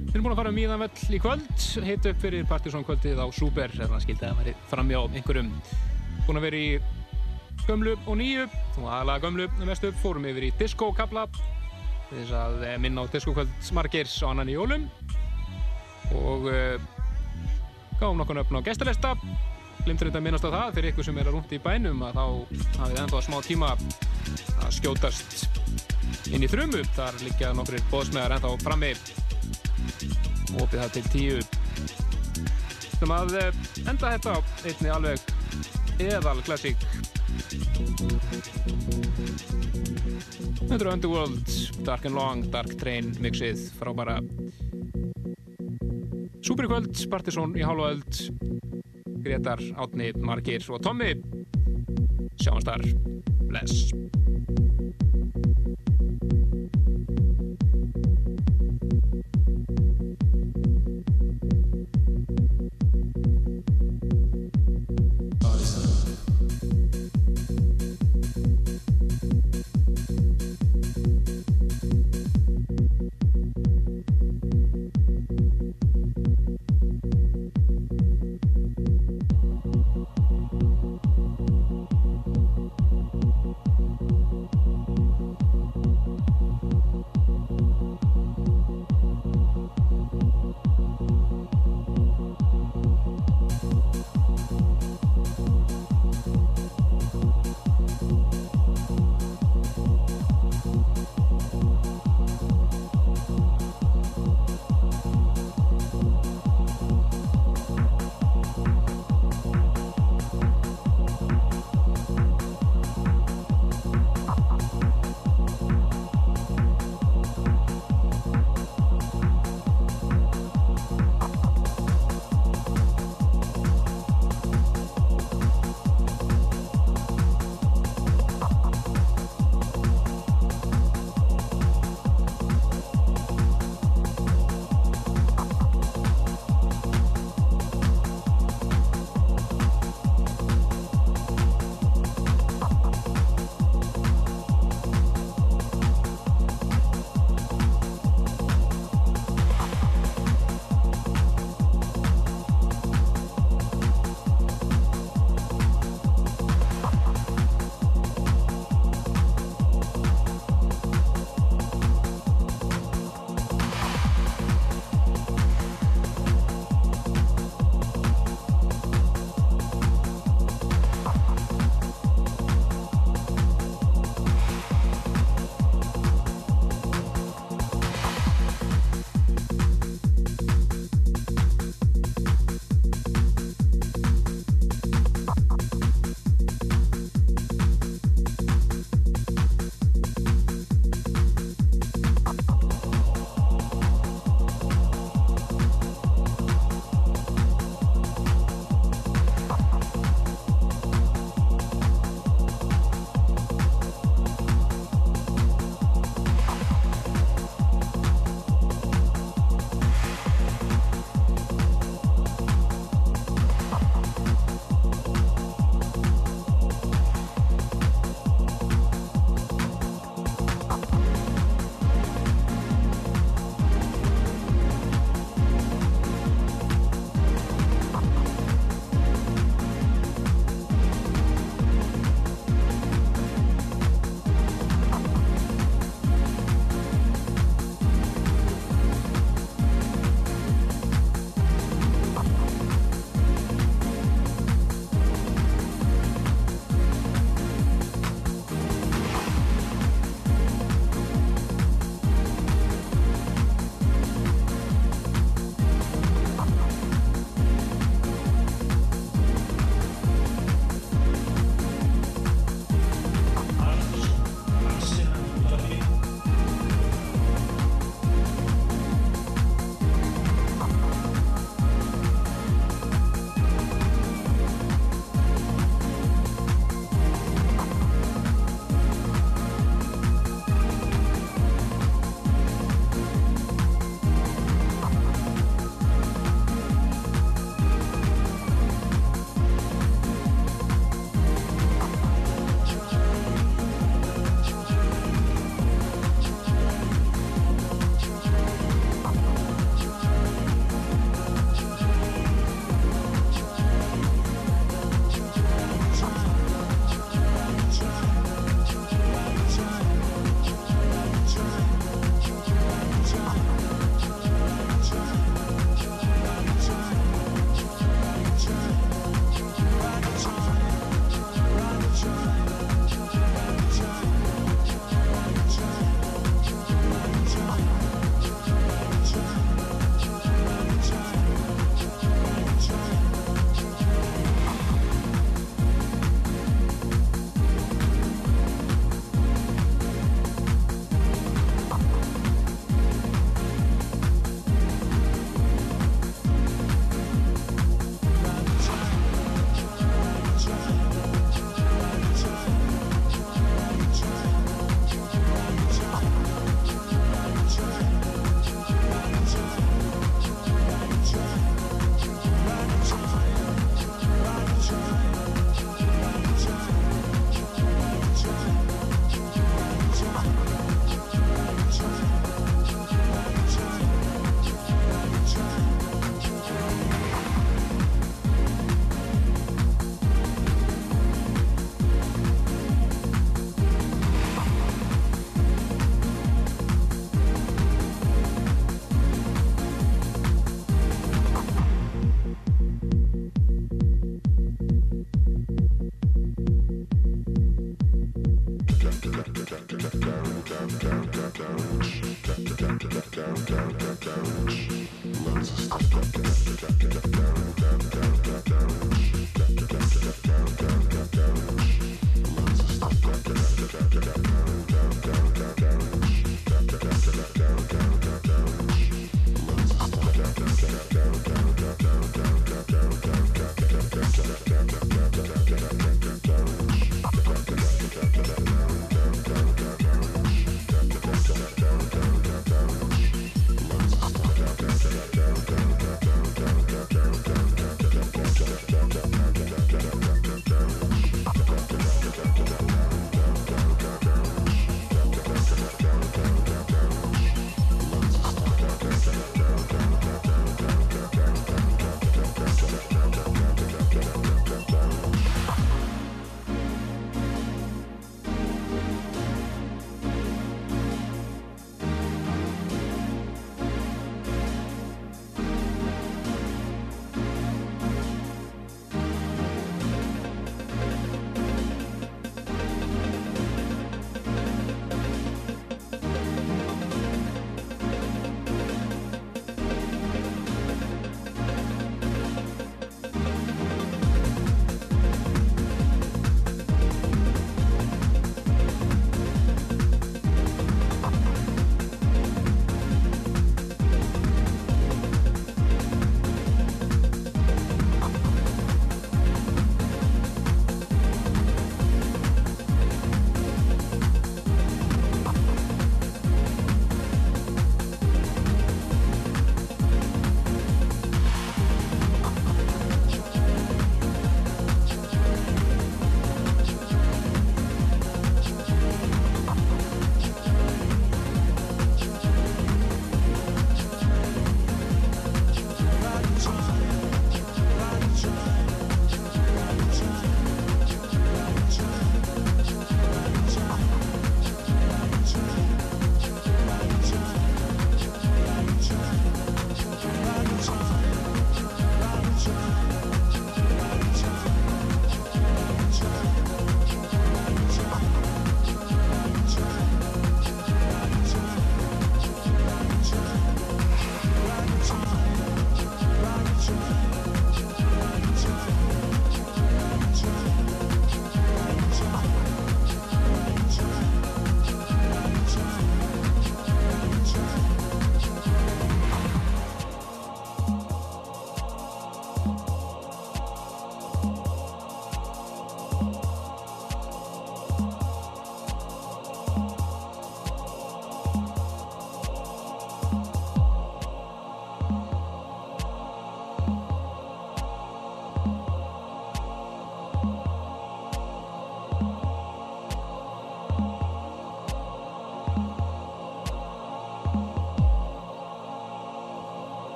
Við erum búin að fara um íðan vell í kvöld, heit upp fyrir Partiðsson kvöldið á Super, þannig að skildi að það væri framjá einhverjum. Búin að vera í gömlu og nýju, og aðalega gömlu mest upp, fórum yfir í disco-kabla, þess að eh, minna á disco-kvöld margir á annan í jólum. Og uh, gáum nokkur öfn á gestalesta glimtur þetta að minnast á það fyrir ykkur sem er að rúnta í bænum að þá hafið ennþá smá tíma að skjótast inn í þrumu. Þar liggja nokkrir bóðsmeðar ennþá frammi opið það til tíu. Sem að eh, enda þetta á einni alveg eðal klassík. Þetta eru Underworld, Dark and Long, Dark Train mixið frábæra Superkvöld, Partiðsson í hálfa öld Gretar, Átni, Margir og Tommi Sjáumst þar Bless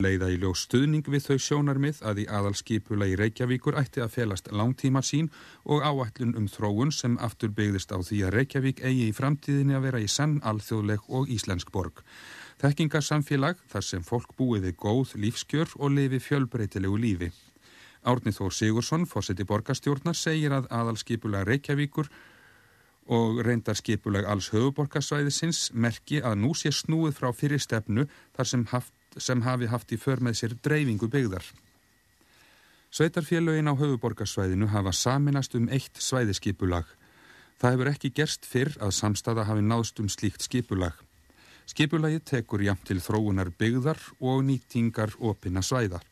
leiða í ljós stuðning við þau sjónarmið að í aðalskipulagi Reykjavíkur ætti að felast langtíma sín og áætlun um þróun sem aftur byggðist á því að Reykjavík eigi í framtíðinni að vera í sann alþjóðleg og íslensk borg. Þekkingarsamfélag þar sem fólk búið við góð lífskjör og lifi fjölbreytilegu lífi. Árni Þór Sigursson, fósetti borgarstjórnar, segir að aðalskipulag Reykjavíkur og reyndar skipulag alls höfuborgarsvæðisins merki að nú sé snúið frá fyrir stefnu þar sem, haft, sem hafi haft í för með sér dreifingu byggðar. Sveitarfélögin á höfuborgarsvæðinu hafa saminast um eitt svæðiskipulag. Það hefur ekki gerst fyrr að samstaða hafi náðst um slíkt skipulag. Skipulagið tekur jafn til þróunar byggðar og nýtingar opina svæðar.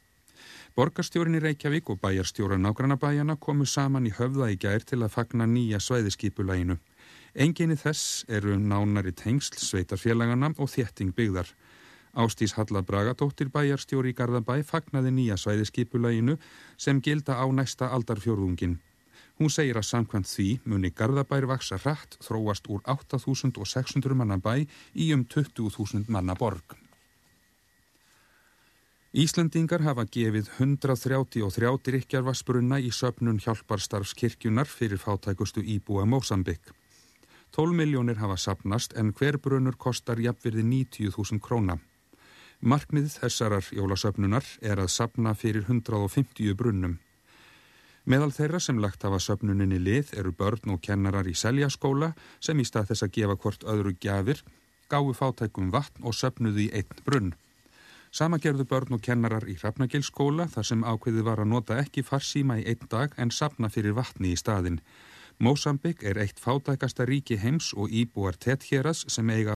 Borgarstjórin í Reykjavík og bæjarstjóra nágrannabæjana komu saman í höfða í gær til að fagna nýja svæðiskipulaginu. Enginni þess eru nánari tengsl sveitarfélagana og þétting byggðar. Ástís Halla Bragadóttir bæjarstjóri í Garðabæ fagnaði nýja svæðiskipulaginu sem gilda á næsta aldarfjórðungin. Hún segir að samkvæmt því muni Garðabær vaksa rætt þróast úr 8.600 manna bæ í um 20.000 manna borg. Íslandingar hafa gefið 133 drikkjarvarsbrunna í söpnun hjálparstarfskirkjunar fyrir fátækustu íbúa Mósambik. 12 miljónir hafa sapnast en hver brunnur kostar jafnvirði 90.000 króna. Markmið þessarar jólasöpnunar er að sapna fyrir 150 brunnum. Meðal þeirra sem lagt hafa söpnuninni lið eru börn og kennarar í seljaskóla sem í stað þess að gefa hvort öðru gjafir, gáfu fátækum vatn og söpnuðu í einn brunn. Sama gerðu börn og kennarar í Hrafnagilskóla þar sem ákveðið var að nota ekki farsíma í einn dag en sapna fyrir vatni í staðin. Mósambik er eitt fátækasta ríki heims og íbúar Tethéras sem eiga